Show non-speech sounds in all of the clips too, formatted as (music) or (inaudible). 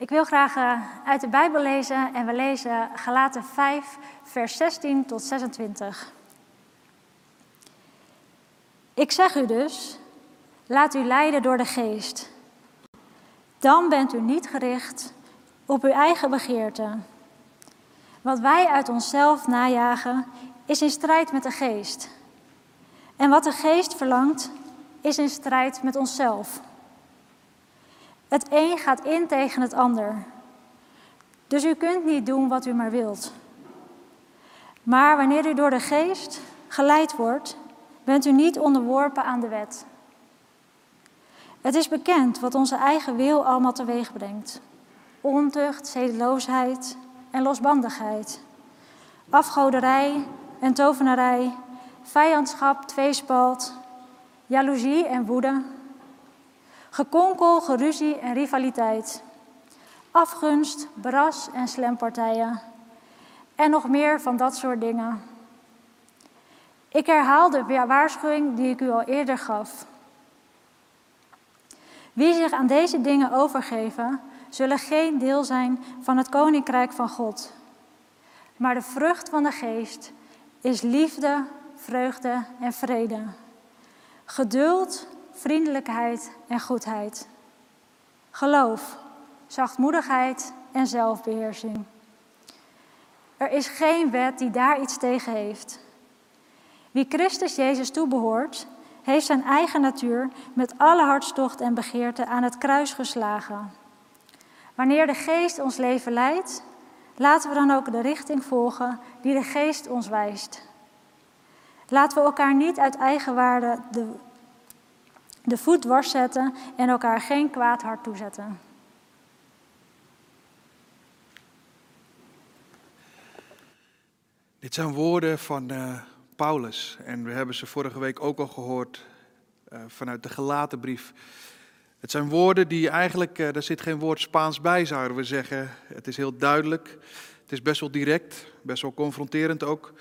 Ik wil graag uh, uit de Bijbel lezen en we lezen Galaten 5, vers 16 tot 26. Ik zeg u dus, laat u leiden door de geest. Dan bent u niet gericht op uw eigen begeerte. Wat wij uit onszelf najagen, is in strijd met de geest. En wat de geest verlangt, is in strijd met onszelf. Het een gaat in tegen het ander. Dus u kunt niet doen wat u maar wilt. Maar wanneer u door de geest geleid wordt, bent u niet onderworpen aan de wet. Het is bekend wat onze eigen wil allemaal teweeg brengt. Ontucht, zedeloosheid en losbandigheid. Afgoderij en tovenarij, vijandschap, tweespalt, jaloezie en woede. Gekonkel, geruzie en rivaliteit. Afgunst, bras en slempartijen. En nog meer van dat soort dingen. Ik herhaal de waarschuwing die ik u al eerder gaf. Wie zich aan deze dingen overgeven, zullen geen deel zijn van het koninkrijk van God. Maar de vrucht van de geest is liefde, vreugde en vrede. Geduld, vriendelijkheid en goedheid. Geloof, zachtmoedigheid en zelfbeheersing. Er is geen wet die daar iets tegen heeft. Wie Christus Jezus toebehoort, heeft zijn eigen natuur met alle hartstocht en begeerte aan het kruis geslagen. Wanneer de geest ons leven leidt, laten we dan ook de richting volgen die de geest ons wijst. Laten we elkaar niet uit eigen waarde de, de voet dwars zetten en elkaar geen kwaad hart toezetten. Dit zijn woorden van uh, Paulus en we hebben ze vorige week ook al gehoord uh, vanuit de gelaten brief. Het zijn woorden die eigenlijk, uh, er zit geen woord Spaans bij zouden we zeggen. Het is heel duidelijk, het is best wel direct, best wel confronterend ook.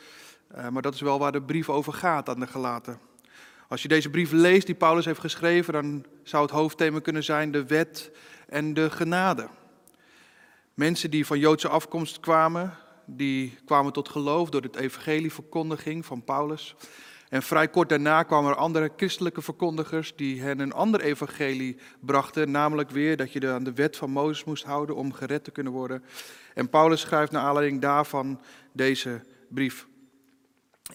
maar dat is wel waar de brief over gaat aan de gelaten. Als je deze brief leest die Paulus heeft geschreven, dan zou het hoofdthema kunnen zijn de wet en de genade. Mensen die van Joodse afkomst kwamen, die kwamen tot geloof door het evangelieverkondiging van Paulus. En vrij kort daarna kwamen er andere christelijke verkondigers die hen een ander evangelie brachten, namelijk weer dat je aan de wet van Mozes moest houden om gered te kunnen worden. En Paulus schrijft naar aanleiding daarvan deze brief.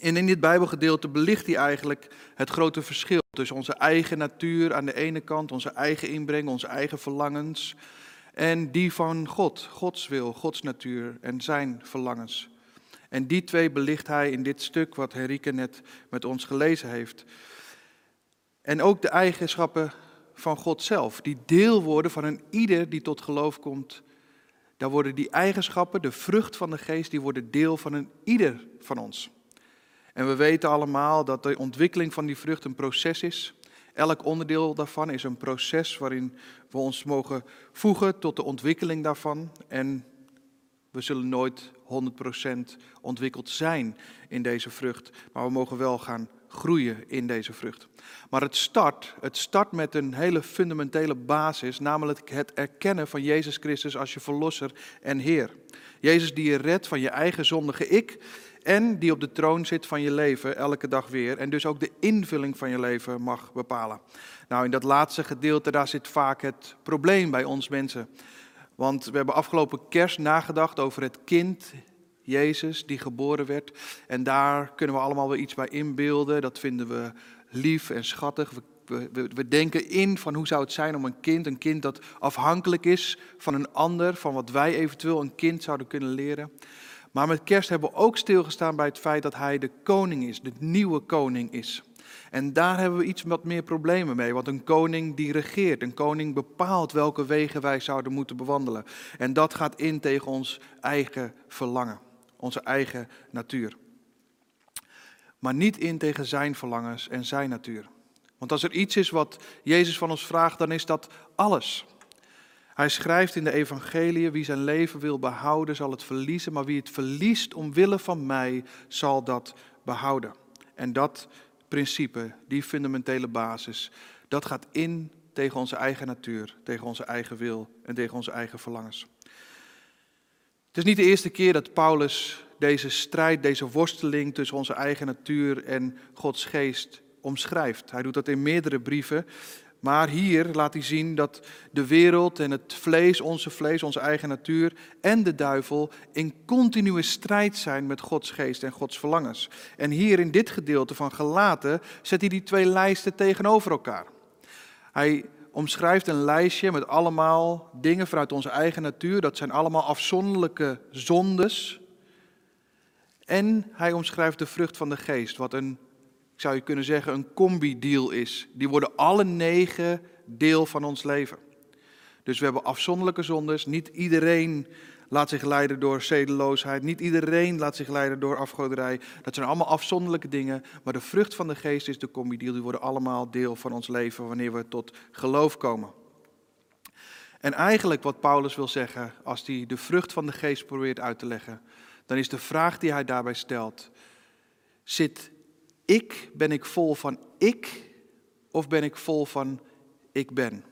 En in dit Bijbelgedeelte belicht hij eigenlijk het grote verschil tussen onze eigen natuur aan de ene kant, onze eigen inbreng, onze eigen verlangens, en die van God, Gods wil, Gods natuur en zijn verlangens. En die twee belicht hij in dit stuk wat Henrike net met ons gelezen heeft. En ook de eigenschappen van God zelf, die deel worden van een ieder die tot geloof komt. Daar worden die eigenschappen, de vrucht van de geest, die worden deel van een ieder van ons. En we weten allemaal dat de ontwikkeling van die vrucht een proces is. Elk onderdeel daarvan is een proces waarin we ons mogen voegen tot de ontwikkeling daarvan. En we zullen nooit 100% ontwikkeld zijn in deze vrucht, maar we mogen wel gaan groeien in deze vrucht. Maar het start, het start met een hele fundamentele basis, namelijk het erkennen van Jezus Christus als je verlosser en Heer. Jezus die je redt van je eigen zondige ik en die op de troon zit van je leven elke dag weer en dus ook de invulling van je leven mag bepalen. Nou, in dat laatste gedeelte, daar zit vaak het probleem bij ons mensen. Want we hebben afgelopen kerst nagedacht over het kind, Jezus, die geboren werd. En daar kunnen we allemaal weer iets bij inbeelden. Dat vinden we lief en schattig. We, we, we, denken in van hoe zou het zijn om een kind, een kind dat afhankelijk is van een ander, van wat wij eventueel een kind zouden kunnen leren. Maar met kerst hebben we ook stilgestaan bij het feit dat hij de koning is, de nieuwe koning is. En daar hebben we iets wat meer problemen mee, want een koning die regeert, een koning bepaalt welke wegen wij zouden moeten bewandelen. En dat gaat in tegen ons eigen verlangen, onze eigen natuur. Maar niet in tegen zijn verlangens en zijn natuur. Want als er iets is wat Jezus van ons vraagt, dan is dat alles. Hij schrijft in de evangelie, wie zijn leven wil behouden, zal het verliezen, maar wie het verliest omwille van mij, zal dat behouden. En dat principe, die fundamentele basis, dat gaat in tegen onze eigen natuur, tegen onze eigen wil en tegen onze eigen verlangens. Het is niet de eerste keer dat Paulus deze strijd, deze worsteling tussen onze eigen natuur en Gods geest omschrijft. Hij doet dat in meerdere brieven. Maar hier laat hij zien dat de wereld en het vlees, onze vlees, onze eigen natuur en de duivel in continue strijd zijn met Gods geest en Gods verlangens. En hier in dit gedeelte van Gelaten zet hij die twee lijsten tegenover elkaar. Hij omschrijft een lijstje met allemaal dingen vanuit onze eigen natuur. Dat zijn allemaal afzonderlijke zondes. En hij omschrijft de vrucht van de geest, wat een zou je kunnen zeggen, een combi-deal is. Die worden alle negen deel van ons leven. Dus we hebben afzonderlijke zondes. Niet iedereen laat zich leiden door zedeloosheid. Niet iedereen laat zich leiden door afgoderij. Dat zijn allemaal afzonderlijke dingen. Maar de vrucht van de geest is de combi-deal. Die worden allemaal deel van ons leven wanneer we tot geloof komen. En eigenlijk wat Paulus wil zeggen, als hij de vrucht van de geest probeert uit te leggen, dan is de vraag die hij daarbij stelt: zit ik, ben ik vol van ik of ben ik vol van ik ben?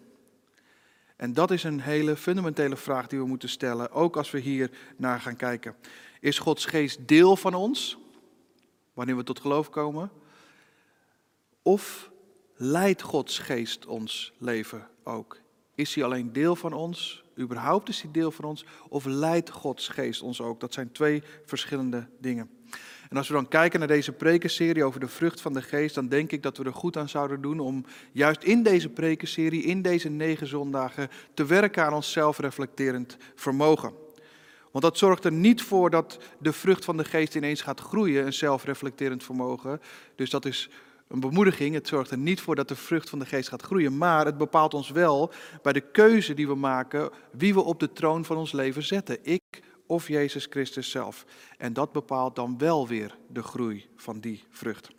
En dat is een hele fundamentele vraag die we moeten stellen, ook als we hier naar gaan kijken. Is Gods geest deel van ons, wanneer we tot geloof komen? Of leidt Gods geest ons leven ook? Is hij alleen deel van ons? Überhaupt is hij deel van ons? Of leidt Gods geest ons ook? Dat zijn twee verschillende dingen. En als we dan kijken naar deze prekenserie over de vrucht van de geest, dan denk ik dat we er goed aan zouden doen om juist in deze prekenserie, in deze negen zondagen, te werken aan ons zelfreflecterend vermogen. Want dat zorgt er niet voor dat de vrucht van de geest ineens gaat groeien, een zelfreflecterend vermogen. Dus dat is een bemoediging. Het zorgt er niet voor dat de vrucht van de geest gaat groeien. Maar het bepaalt ons wel bij de keuze die we maken, wie we op de troon van ons leven zetten. Ik of Jezus Christus zelf. En dat bepaalt dan wel weer de groei van die vrucht.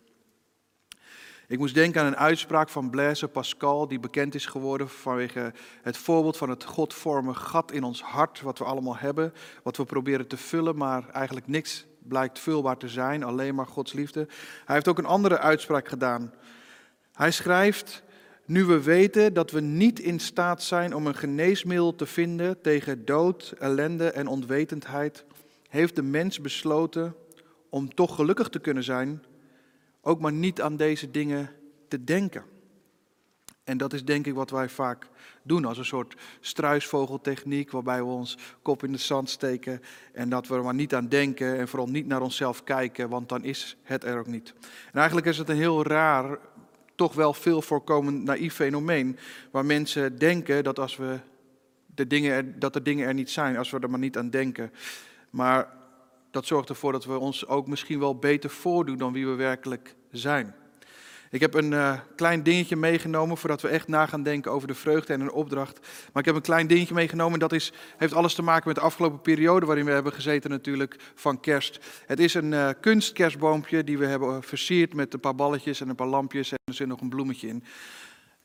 Ik moest denken aan een uitspraak van Blaise Pascal, die bekend is geworden vanwege het voorbeeld van het godvormige gat in ons hart, wat we allemaal hebben, wat we proberen te vullen, maar eigenlijk niks blijkt vulbaar te zijn, alleen maar Gods liefde. Hij heeft ook een andere uitspraak gedaan. Hij schrijft, nu we weten dat we niet in staat zijn om een geneesmiddel te vinden tegen dood, ellende en onwetendheid, heeft de mens besloten om toch gelukkig te kunnen zijn, ook maar niet aan deze dingen te denken. En dat is denk ik wat wij vaak doen als een soort struisvogeltechniek, waarbij we ons kop in de zand steken en dat we er maar niet aan denken en vooral niet naar onszelf kijken, want dan is het er ook niet. En eigenlijk is het een heel raar toch wel veel voorkomend naïef fenomeen. Waar mensen denken dat, als we de dingen er, dat de dingen er niet zijn, als we er maar niet aan denken. Maar dat zorgt ervoor dat we ons ook misschien wel beter voordoen dan wie we werkelijk zijn. Ik heb een uh, klein dingetje meegenomen voordat we echt na gaan denken over de vreugde en een opdracht. Maar ik heb een klein dingetje meegenomen en dat is, heeft alles te maken met de afgelopen periode waarin we hebben gezeten natuurlijk van kerst. Het is een uh, kunstkerstboompje die we hebben versierd met een paar balletjes en een paar lampjes en er zit nog een bloemetje in.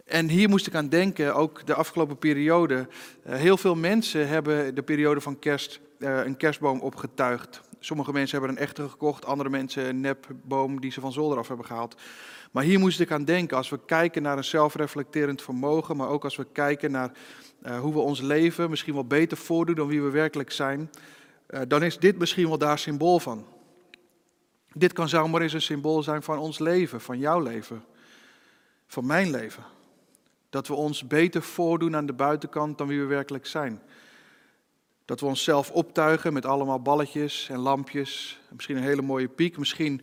En hier moest ik aan denken, ook de afgelopen periode. Heel veel mensen hebben de periode van kerst een kerstboom opgetuigd. Sommige mensen hebben een echte gekocht, andere mensen een nepboom die ze van zolder af hebben gehaald. Maar hier moest ik aan denken, als we kijken naar een zelfreflecterend vermogen, maar ook als we kijken naar uh, hoe we ons leven misschien wel beter voordoen dan wie we werkelijk zijn, uh, dan is dit misschien wel daar symbool van. Dit kan zomaar eens een symbool zijn van ons leven, van jouw leven, van mijn leven. Dat we ons beter voordoen aan de buitenkant dan wie we werkelijk zijn. Dat we onszelf optuigen met allemaal balletjes en lampjes. Misschien een hele mooie piek. Misschien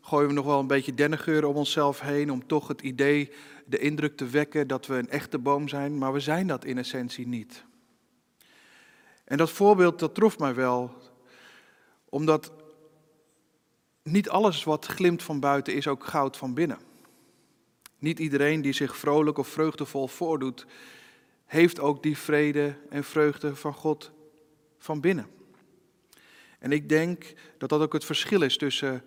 gooien we nog wel een beetje dennengeur om onszelf heen. Om toch het idee, de indruk te wekken dat we een echte boom zijn. Maar we zijn dat in essentie niet. En dat voorbeeld, dat trof mij wel. Omdat niet alles wat glimt van buiten is ook goud van binnen. Niet iedereen die zich vrolijk of vreugdevol voordoet, heeft ook die vrede en vreugde van God van binnen. En ik denk dat dat ook het verschil is tussen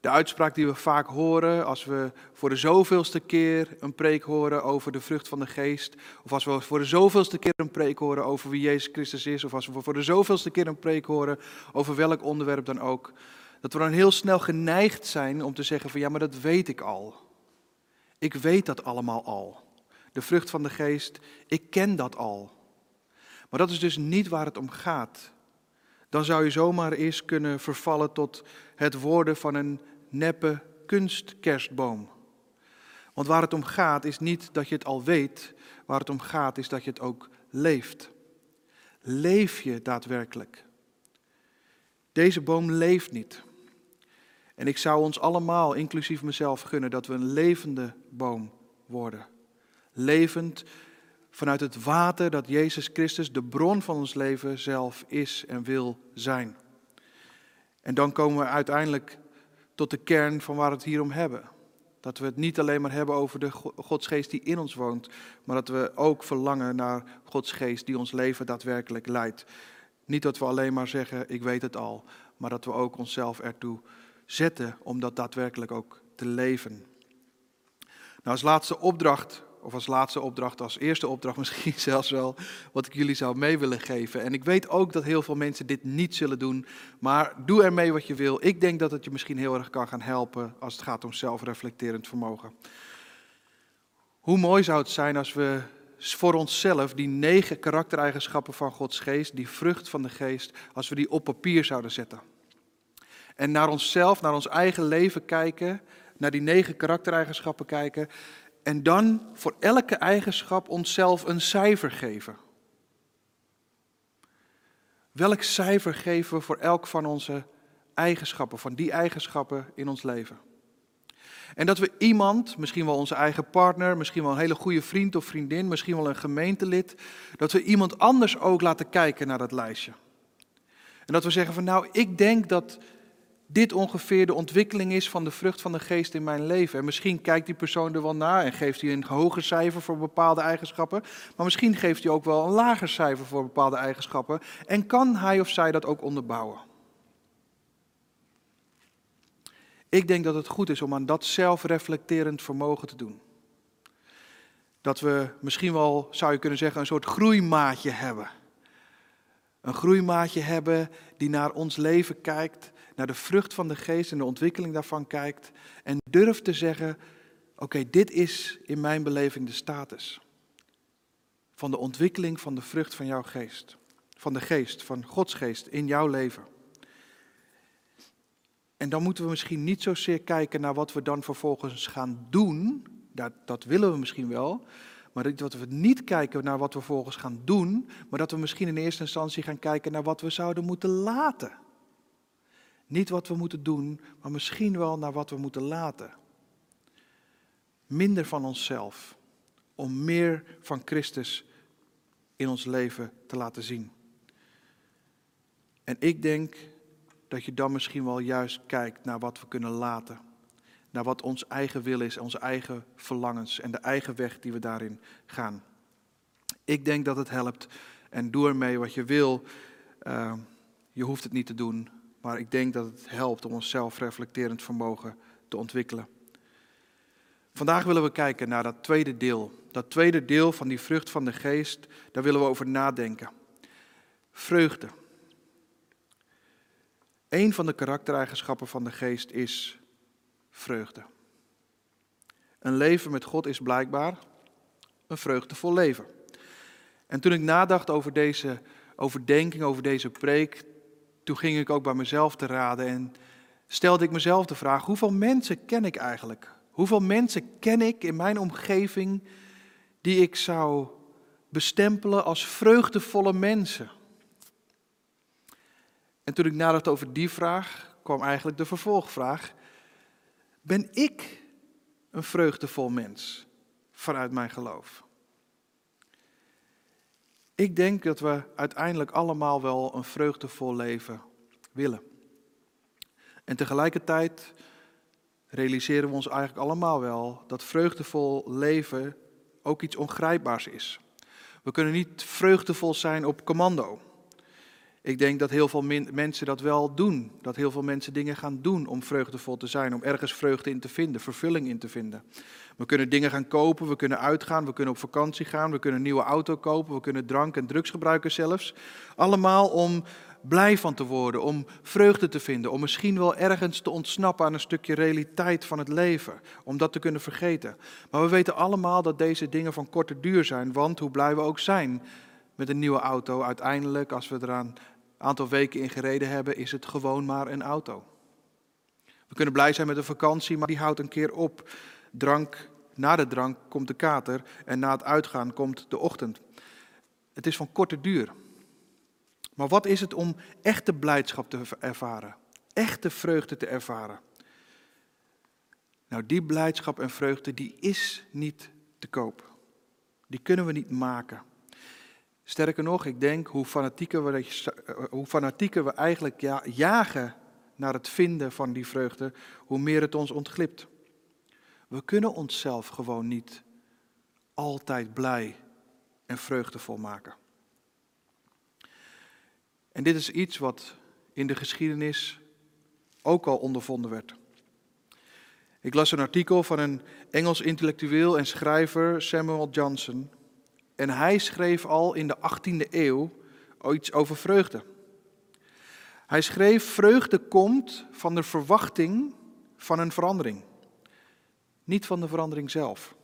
de uitspraak die we vaak horen als we voor de zoveelste keer een preek horen over de vrucht van de geest. Of als we voor de zoveelste keer een preek horen over wie Jezus Christus is. Of als we voor de zoveelste keer een preek horen over welk onderwerp dan ook. Dat we dan heel snel geneigd zijn om te zeggen van ja, maar dat weet ik al. Ik weet dat allemaal al. de vrucht van de geest, ik ken dat al. Maar dat is dus niet waar het om gaat. Dan zou je zomaar eens kunnen vervallen tot het worden van een neppe kunstkerstboom. Want waar het om gaat is niet dat je het al weet, waar het om gaat is dat je het ook leeft. Leef je daadwerkelijk? Deze boom leeft niet. En ik zou ons allemaal, inclusief mezelf, gunnen dat we een levende boom worden. Levend vanuit het water dat Jezus Christus, de bron van ons leven, zelf is en wil zijn. En dan komen we uiteindelijk tot de kern van waar we het hier om hebben. Dat we het niet alleen maar hebben over de Godsgeest die in ons woont, maar dat we ook verlangen naar Gods geest die ons leven daadwerkelijk leidt. Niet dat we alleen maar zeggen, ik weet het al, maar dat we ook onszelf ertoe zetten om dat daadwerkelijk ook te leven. Nou, als laatste opdracht, of als laatste opdracht, als eerste opdracht (laughs) misschien zelfs wel, wat ik jullie zou mee willen geven. En ik weet ook dat heel veel mensen dit niet zullen doen, maar doe ermee wat je wil. Ik denk dat het je misschien heel erg kan gaan helpen als het gaat om zelfreflecterend vermogen. Hoe mooi zou het zijn als we voor onszelf die negen karaktereigenschappen van Gods geest, die vrucht van de geest, als we die op papier zouden zetten. En naar onszelf, naar ons eigen leven kijken, naar die negen karaktereigenschappen kijken. En dan voor elke eigenschap onszelf een cijfer geven. Welk cijfer geven we voor elk van onze eigenschappen, van die eigenschappen in ons leven? En dat we iemand, misschien wel onze eigen partner, misschien wel een hele goede vriend of vriendin, misschien wel een gemeentelid, dat we iemand anders ook laten kijken naar dat lijstje. En dat we zeggen van nou, ik denk dat dit ongeveer de ontwikkeling is van de vrucht van de geest in mijn leven. En misschien kijkt die persoon er wel naar en geeft hij een hoger cijfer voor bepaalde eigenschappen. Maar misschien geeft hij ook wel een lager cijfer voor bepaalde eigenschappen. En kan hij of zij dat ook onderbouwen? Ik denk dat het goed is om aan dat zelfreflecterend vermogen te doen. Dat we misschien wel, zou je kunnen zeggen, een soort groeimaatje hebben. Een groeimaatje hebben die naar ons leven kijkt, naar de vrucht van de geest en de ontwikkeling daarvan kijkt en durft te zeggen, oké, dit is in mijn beleving de status van de ontwikkeling van de vrucht van jouw geest. Van de geest, van Gods geest in jouw leven. En dan moeten we misschien niet zozeer kijken naar wat we dan vervolgens gaan doen. Dat, dat willen we misschien wel. Maar dat we niet kijken naar wat we vervolgens gaan doen. Maar dat we misschien in eerste instantie gaan kijken naar wat we zouden moeten laten. Niet wat we moeten doen, maar misschien wel naar wat we moeten laten. Minder van onszelf. Om meer van Christus in ons leven te laten zien. En ik denk dat je dan misschien wel juist kijkt naar wat we kunnen laten. Naar wat ons eigen wil is, onze eigen verlangens en de eigen weg die we daarin gaan. Ik denk dat het helpt en doe ermee wat je wil. Uh, je hoeft het niet te doen, maar ik denk dat het helpt om ons zelfreflecterend vermogen te ontwikkelen. Vandaag willen we kijken naar dat tweede deel. Dat tweede deel van die vrucht van de geest, daar willen we over nadenken. Vreugde. Een van de karaktereigenschappen van de geest is vreugde. Een leven met God is blijkbaar een vreugdevol leven. En toen ik nadacht over deze overdenking, over deze preek, toen ging ik ook bij mezelf te raden en stelde ik mezelf de vraag: hoeveel mensen ken ik eigenlijk? Hoeveel mensen ken ik in mijn omgeving die ik zou bestempelen als vreugdevolle mensen? En toen ik nadacht over die vraag, kwam eigenlijk de vervolgvraag: Ben ik een vreugdevol mens vanuit mijn geloof? Ik denk dat we uiteindelijk allemaal wel een vreugdevol leven willen. En tegelijkertijd realiseren we ons eigenlijk allemaal wel dat vreugdevol leven ook iets ongrijpbaars is. We kunnen niet vreugdevol zijn op commando. Ik denk dat heel veel mensen dat wel doen. Dat heel veel mensen dingen gaan doen om vreugdevol te zijn, om ergens vreugde in te vinden, vervulling in te vinden. We kunnen dingen gaan kopen, we kunnen uitgaan, we kunnen op vakantie gaan, we kunnen een nieuwe auto kopen, we kunnen drank en drugs gebruiken zelfs. Allemaal om blij van te worden, om vreugde te vinden, om misschien wel ergens te ontsnappen aan een stukje realiteit van het leven, om dat te kunnen vergeten. Maar we weten allemaal dat deze dingen van korte duur zijn, want hoe blij we ook zijn met een nieuwe auto, uiteindelijk als we er een aantal weken in gereden hebben, is het gewoon maar een auto. We kunnen blij zijn met een vakantie, maar die houdt een keer op. Drank, na de drank komt de kater en na het uitgaan komt de ochtend. Het is van korte duur. Maar wat is het om echte blijdschap te ervaren? Echte vreugde te ervaren? Nou, die blijdschap en vreugde, die is niet te koop. Die kunnen we niet maken. Sterker nog, ik denk hoe fanatieker we, hoe fanatieker we eigenlijk jagen naar het vinden van die vreugde, hoe meer het ons ontglipt. We kunnen onszelf gewoon niet altijd blij en vreugdevol maken. En dit is iets wat in de geschiedenis ook al ondervonden werd. Ik las een artikel van een Engels intellectueel en schrijver Samuel Johnson. En hij schreef al in de 18e eeuw iets over vreugde. Hij schreef: Vreugde komt van de verwachting van een verandering, niet van de verandering zelf.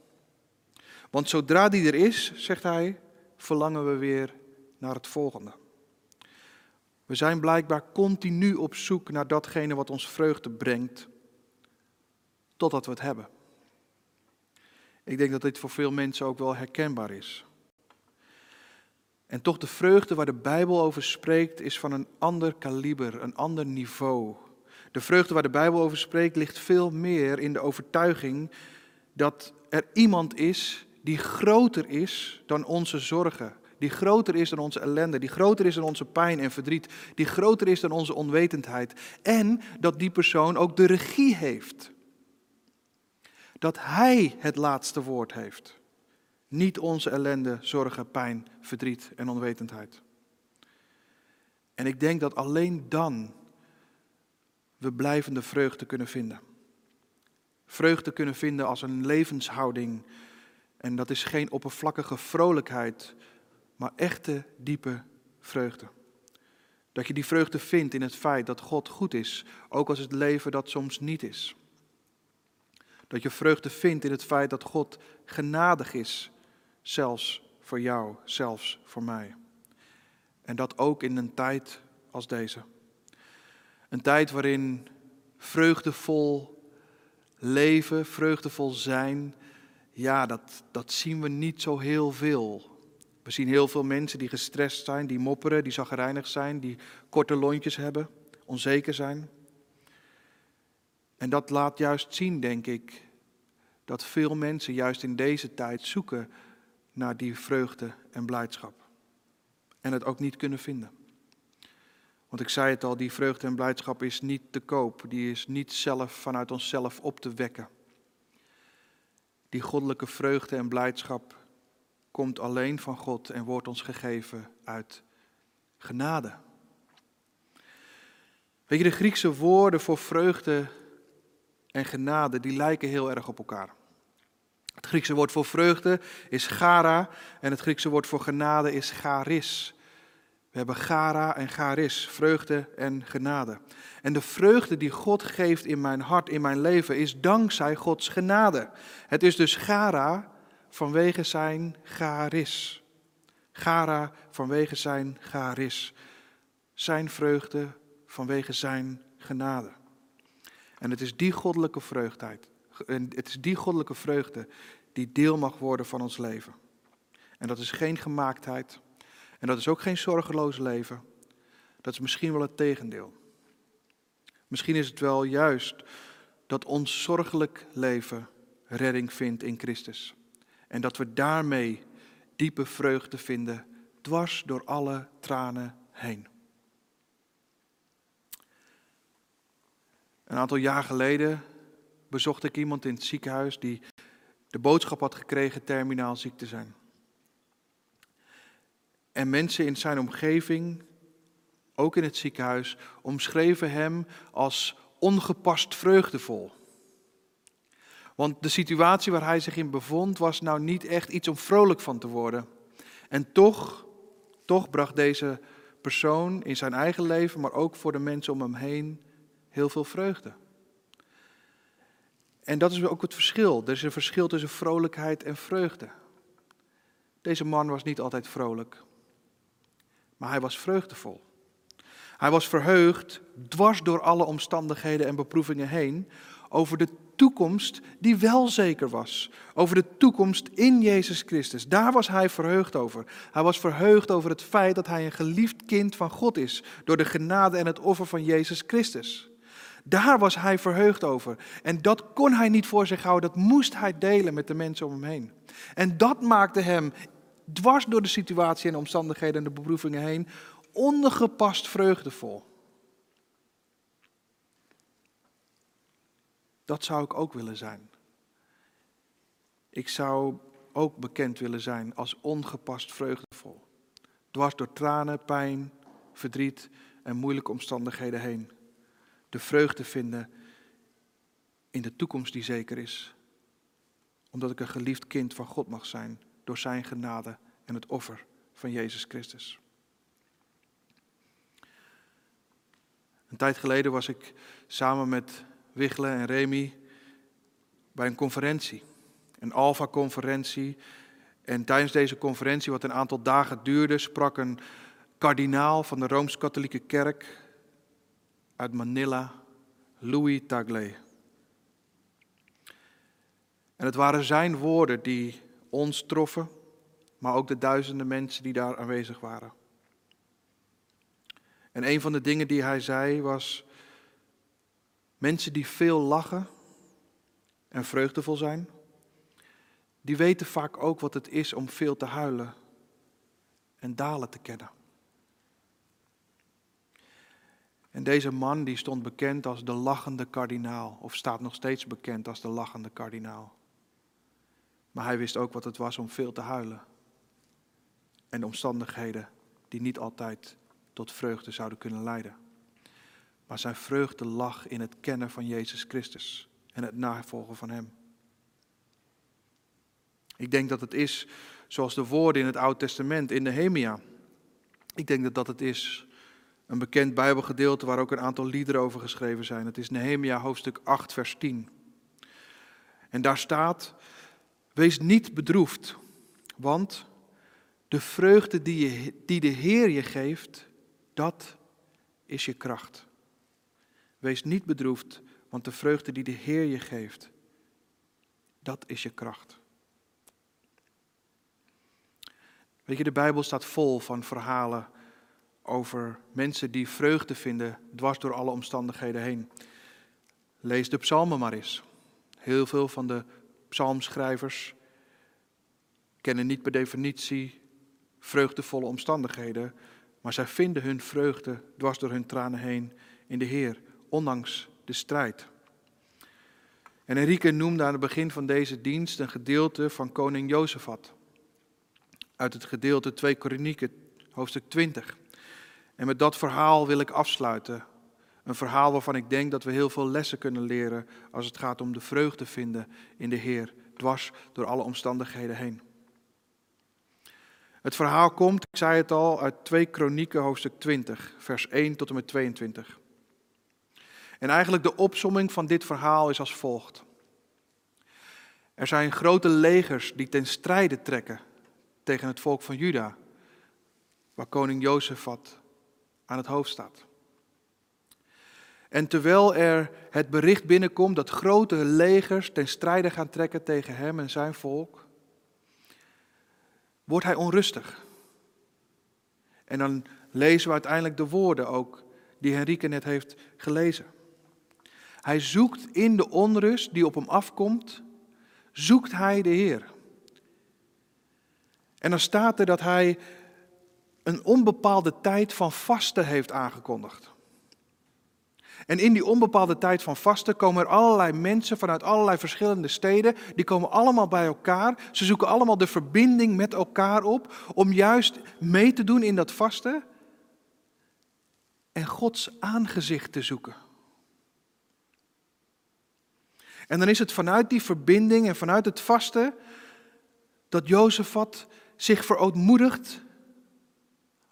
Want zodra die er is, zegt hij, verlangen we weer naar het volgende. We zijn blijkbaar continu op zoek naar datgene wat ons vreugde brengt, totdat we het hebben. Ik denk dat dit voor veel mensen ook wel herkenbaar is. En toch de vreugde waar de Bijbel over spreekt, is van een ander kaliber, een ander niveau. De vreugde waar de Bijbel over spreekt, ligt veel meer in de overtuiging dat er iemand is die groter is dan onze zorgen, die groter is dan onze ellende, die groter is dan onze pijn en verdriet, die groter is dan onze onwetendheid. En dat die persoon ook de regie heeft. Dat Hij het laatste woord heeft. Niet onze ellende, zorgen, pijn, verdriet en onwetendheid. En ik denk dat alleen dan we blijvende vreugde kunnen vinden. Vreugde kunnen vinden als een levenshouding. En dat is geen oppervlakkige vrolijkheid, maar echte diepe vreugde. Dat je die vreugde vindt in het feit dat God goed is, ook als het leven dat soms niet is. Dat je vreugde vindt in het feit dat God genadig is, zelfs voor jou, zelfs voor mij. En dat ook in een tijd als deze. Een tijd waarin vreugdevol leven, vreugdevol zijn, ja, dat, dat zien we niet zo heel veel. We zien heel veel mensen die gestrest zijn, die mopperen, die zagrijnig zijn, die korte lontjes hebben, onzeker zijn. En dat laat juist zien, denk ik, dat veel mensen juist in deze tijd zoeken naar die vreugde en blijdschap. En het ook niet kunnen vinden. Want ik zei het al, die vreugde en blijdschap is niet te koop. Die is niet zelf vanuit onszelf op te wekken. Die goddelijke vreugde en blijdschap komt alleen van God en wordt ons gegeven uit genade. Weet je, de Griekse woorden voor vreugde en genade, die lijken heel erg op elkaar. Het Griekse woord voor vreugde is gara en het Griekse woord voor genade is charis. We hebben gara en charis, vreugde en genade. En de vreugde die God geeft in mijn hart, in mijn leven, is dankzij Gods genade. Het is dus gara vanwege zijn charis. Gara vanwege zijn charis. Zijn vreugde vanwege zijn genade. En het is die goddelijke vreugdheid, het is die goddelijke vreugde die deel mag worden van ons leven. En dat is geen gemaaktheid. En dat is ook geen zorgeloos leven. Dat is misschien wel het tegendeel. Misschien is het wel juist dat ons zorgelijk leven redding vindt in Christus. En dat we daarmee diepe vreugde vinden, dwars door alle tranen heen. Een aantal jaar geleden bezocht ik iemand in het ziekenhuis die de boodschap had gekregen terminaal ziek te zijn. En mensen in zijn omgeving, ook in het ziekenhuis, omschreven hem als ongepast vreugdevol. Want de situatie waar hij zich in bevond was nou niet echt iets om vrolijk van te worden. En toch, toch bracht deze persoon in zijn eigen leven, maar ook voor de mensen om hem heen, heel veel vreugde. En dat is ook het verschil. Er is een verschil tussen vrolijkheid en vreugde. Deze man was niet altijd vrolijk, maar hij was vreugdevol. Hij was verheugd, dwars door alle omstandigheden en beproevingen heen, over de toekomst die wel zeker was. Over de toekomst in Jezus Christus. Daar was hij verheugd over. Hij was verheugd over het feit dat hij een geliefd kind van God is. Door de genade en het offer van Jezus Christus. Daar was hij verheugd over. En dat kon hij niet voor zich houden. Dat moest hij delen met de mensen om hem heen. En dat maakte hem, dwars door de situatie en omstandigheden en de beproevingen heen, ongepast vreugdevol. Dat zou ik ook willen zijn. Ik zou ook bekend willen zijn als ongepast vreugdevol. Dwars door tranen, pijn, verdriet en moeilijke omstandigheden heen. De vreugde vinden in de toekomst die zeker is. Omdat ik een geliefd kind van God mag zijn door zijn genade en het offer van Jezus Christus. Een tijd geleden was ik samen met Wichelen en Remy bij een conferentie, een Alpha-conferentie. En tijdens deze conferentie, wat een aantal dagen duurde, sprak een kardinaal van de Rooms-Katholieke Kerk uit Manila, Louis Tagle. En het waren zijn woorden die ons troffen, maar ook de duizenden mensen die daar aanwezig waren. En een van de dingen die hij zei was: Mensen die veel lachen en vreugdevol zijn, die weten vaak ook wat het is om veel te huilen en dalen te kennen. En deze man die stond bekend als de lachende kardinaal, of staat nog steeds bekend als de lachende kardinaal. Maar hij wist ook wat het was om veel te huilen. En de omstandigheden die niet altijd tot vreugde zouden kunnen leiden. Maar zijn vreugde lag in het kennen van Jezus Christus en het navolgen van Hem. Ik denk dat het is zoals de woorden in het Oude Testament, in Nehemia. Ik denk dat dat het is, een bekend Bijbelgedeelte waar ook een aantal liederen over geschreven zijn. Het is Nehemia hoofdstuk 8, vers 10. En daar staat, wees niet bedroefd, want de vreugde die, je, die de Heer je geeft, dat is je kracht. Wees niet bedroefd, want de vreugde die de Heer je geeft, dat is je kracht. Weet je, de Bijbel staat vol van verhalen over mensen die vreugde vinden dwars door alle omstandigheden heen. Lees de psalmen maar eens. Heel veel van de psalmschrijvers kennen niet per definitie vreugdevolle omstandigheden, maar zij vinden hun vreugde dwars door hun tranen heen in de Heer ondanks de strijd. En Enrique noemde aan het begin van deze dienst een gedeelte van koning Jozefat. Uit het gedeelte 2 Kronieken, hoofdstuk 20. En met dat verhaal wil ik afsluiten. Een verhaal waarvan ik denk dat we heel veel lessen kunnen leren als het gaat om de vreugde vinden in de Heer, dwars door alle omstandigheden heen. Het verhaal komt, ik zei het al, uit 2 Kronieken hoofdstuk 20, vers 1 tot en met 22. En eigenlijk de opsomming van dit verhaal is als volgt. Er zijn grote legers die ten strijde trekken tegen het volk van Juda, waar koning Jozefat aan het hoofd staat. En terwijl er het bericht binnenkomt dat grote legers ten strijde gaan trekken tegen hem en zijn volk, wordt hij onrustig. En dan lezen we uiteindelijk de woorden ook die Henrike net heeft gelezen. Hij zoekt in de onrust die op hem afkomt, zoekt hij de Heer. En dan staat er dat hij een onbepaalde tijd van vasten heeft aangekondigd. En in die onbepaalde tijd van vasten komen er allerlei mensen vanuit allerlei verschillende steden. Die komen allemaal bij elkaar. Ze zoeken allemaal de verbinding met elkaar op om juist mee te doen in dat vasten. en Gods aangezicht te zoeken. En dan is het vanuit die verbinding en vanuit het vasten dat Jozefat zich verootmoedigt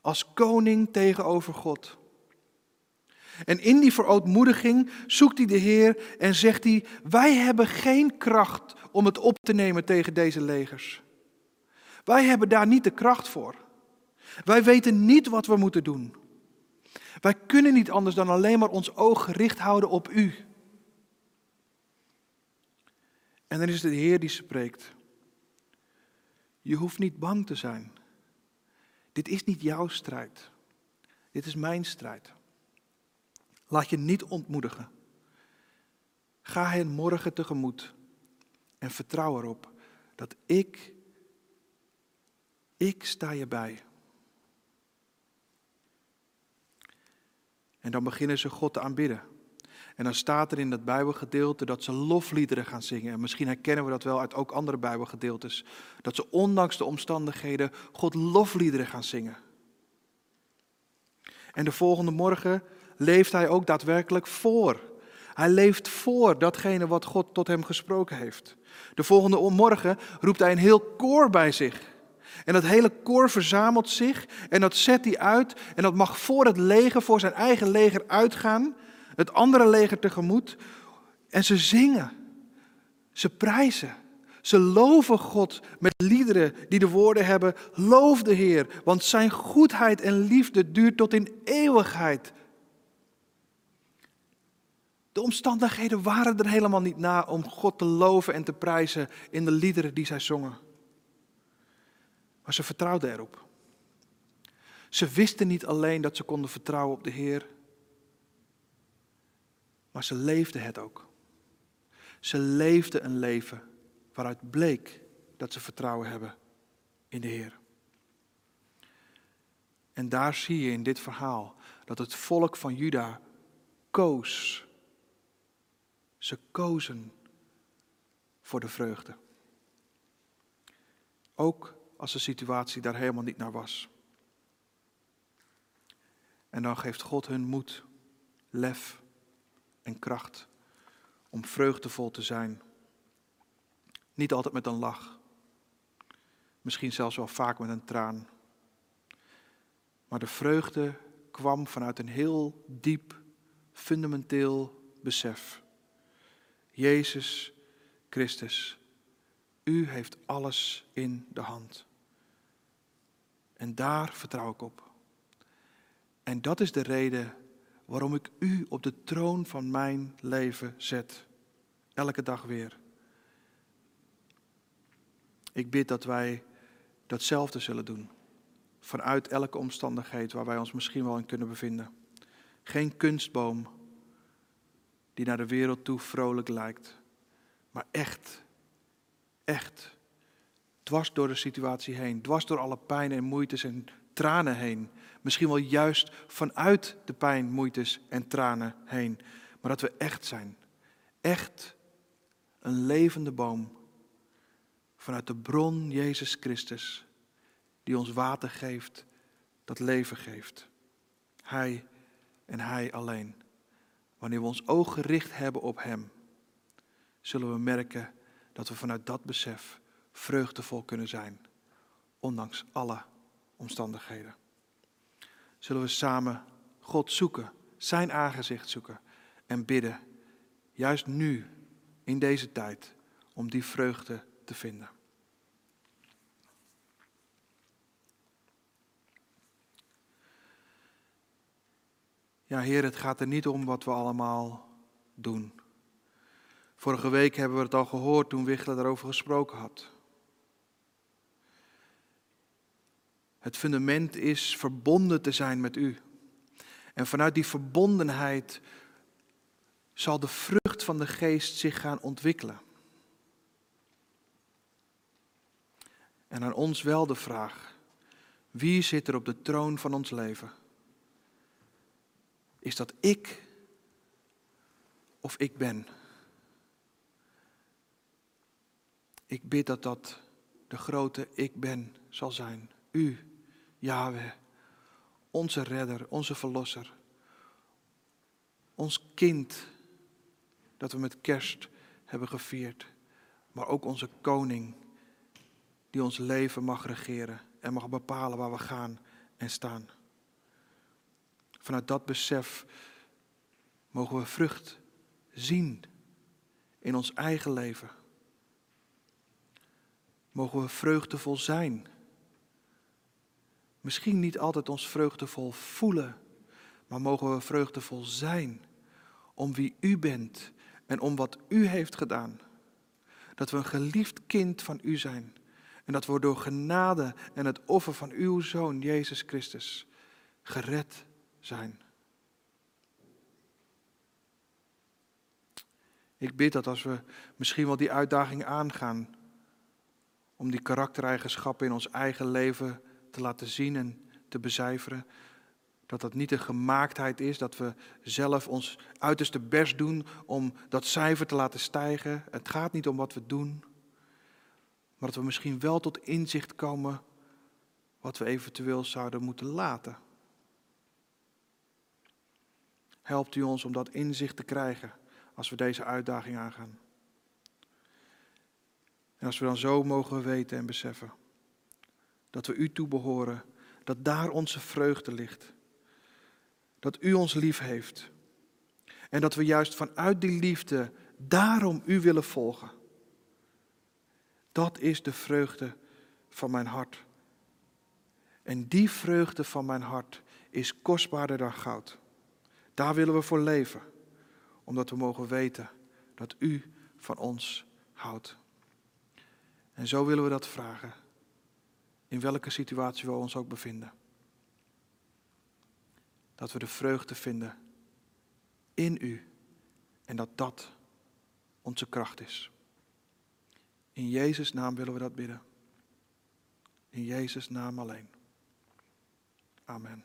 als koning tegenover God. En in die verootmoediging zoekt hij de Heer en zegt hij: Wij hebben geen kracht om het op te nemen tegen deze legers. Wij hebben daar niet de kracht voor. Wij weten niet wat we moeten doen. Wij kunnen niet anders dan alleen maar ons oog gericht houden op U. En dan is het de Heer die spreekt. Je hoeft niet bang te zijn. Dit is niet jouw strijd. Dit is mijn strijd. Laat je niet ontmoedigen. Ga hen morgen tegemoet en vertrouw erop dat ik, ik sta je bij. En dan beginnen ze God te aanbidden. En dan staat er in dat Bijbelgedeelte dat ze lofliederen gaan zingen. En misschien herkennen we dat wel uit ook andere Bijbelgedeeltes. Dat ze ondanks de omstandigheden God lofliederen gaan zingen. En de volgende morgen leeft hij ook daadwerkelijk voor. Hij leeft voor datgene wat God tot hem gesproken heeft. De volgende morgen roept hij een heel koor bij zich. En dat hele koor verzamelt zich en dat zet hij uit. En dat mag voor het leger, voor zijn eigen leger uitgaan het andere leger tegemoet. En ze zingen, ze prijzen, ze loven God met liederen die de woorden hebben: Loof de Heer, want zijn goedheid en liefde duurt tot in eeuwigheid. De omstandigheden waren er helemaal niet na om God te loven en te prijzen in de liederen die zij zongen. Maar ze vertrouwden erop. Ze wisten niet alleen dat ze konden vertrouwen op de Heer, maar ze leefde het ook. Ze leefde een leven waaruit bleek dat ze vertrouwen hebben in de Heer. En daar zie je in dit verhaal dat het volk van Juda koos. Ze kozen voor de vreugde. Ook als de situatie daar helemaal niet naar was. En dan geeft God hun moed, lef en kracht om vreugdevol te zijn. Niet altijd met een lach, misschien zelfs wel vaak met een traan. Maar de vreugde kwam vanuit een heel diep, fundamenteel besef. Jezus Christus, u heeft alles in de hand. En daar vertrouw ik op. En dat is de reden waarom ik u op de troon van mijn leven zet. Elke dag weer. Ik bid dat wij datzelfde zullen doen. Vanuit elke omstandigheid waar wij ons misschien wel in kunnen bevinden. Geen kunstboom die naar de wereld toe vrolijk lijkt. Maar echt, echt, dwars door de situatie heen. Dwars door alle pijn en moeites en tranen heen. Misschien wel juist vanuit de pijn, moeites en tranen heen. Maar dat we echt zijn. Echt een levende boom. Vanuit de bron Jezus Christus. Die ons water geeft, dat leven geeft. Hij en Hij alleen. Wanneer we ons oog gericht hebben op Hem, zullen we merken dat we vanuit dat besef vreugdevol kunnen zijn. Ondanks alle omstandigheden. Zullen we samen God zoeken, zijn aangezicht zoeken en bidden, juist nu, in deze tijd, om die vreugde te vinden. Ja, Heer, het gaat er niet om wat we allemaal doen. Vorige week hebben we het al gehoord toen Wichler daarover gesproken had. Het fundament is verbonden te zijn met u. En vanuit die verbondenheid zal de vrucht van de geest zich gaan ontwikkelen. En aan ons wel de vraag: wie zit er op de troon van ons leven? Is dat ik of ik ben? Ik bid dat dat de grote ik ben zal zijn. U Yahweh, onze redder, onze verlosser, ons kind dat we met kerst hebben gevierd, maar ook onze koning die ons leven mag regeren en mag bepalen waar we gaan en staan. Vanuit dat besef mogen we vrucht zien in ons eigen leven. Mogen we vreugdevol zijn. Misschien niet altijd ons vreugdevol voelen, maar mogen we vreugdevol zijn om wie u bent en om wat u heeft gedaan. Dat we een geliefd kind van u zijn. En dat we door genade en het offer van uw Zoon, Jezus Christus, gered zijn. Ik bid dat als we misschien wel die uitdaging aangaan om die karaktereigenschappen in ons eigen leven te laten zien en te becijferen, dat dat niet een gemaaktheid is, dat we zelf ons uiterste best doen om dat cijfer te laten stijgen. Het gaat niet om wat we doen, maar dat we misschien wel tot inzicht komen wat we eventueel zouden moeten laten. Helpt u ons om dat inzicht te krijgen als we deze uitdaging aangaan. En als we dan zo mogen weten en beseffen dat we u toebehoren, dat daar onze vreugde ligt dat u ons lief heeft. En dat we juist vanuit die liefde daarom u willen volgen. Dat is de vreugde van mijn hart. En die vreugde van mijn hart is kostbaarder dan goud. Daar willen we voor leven, omdat we mogen weten dat u van ons houdt. En zo willen we dat vragen, in welke situatie we ons ook bevinden dat we de vreugde vinden in u en dat dat onze kracht is. In Jezus' naam willen we dat bidden. In Jezus' naam alleen. Amen.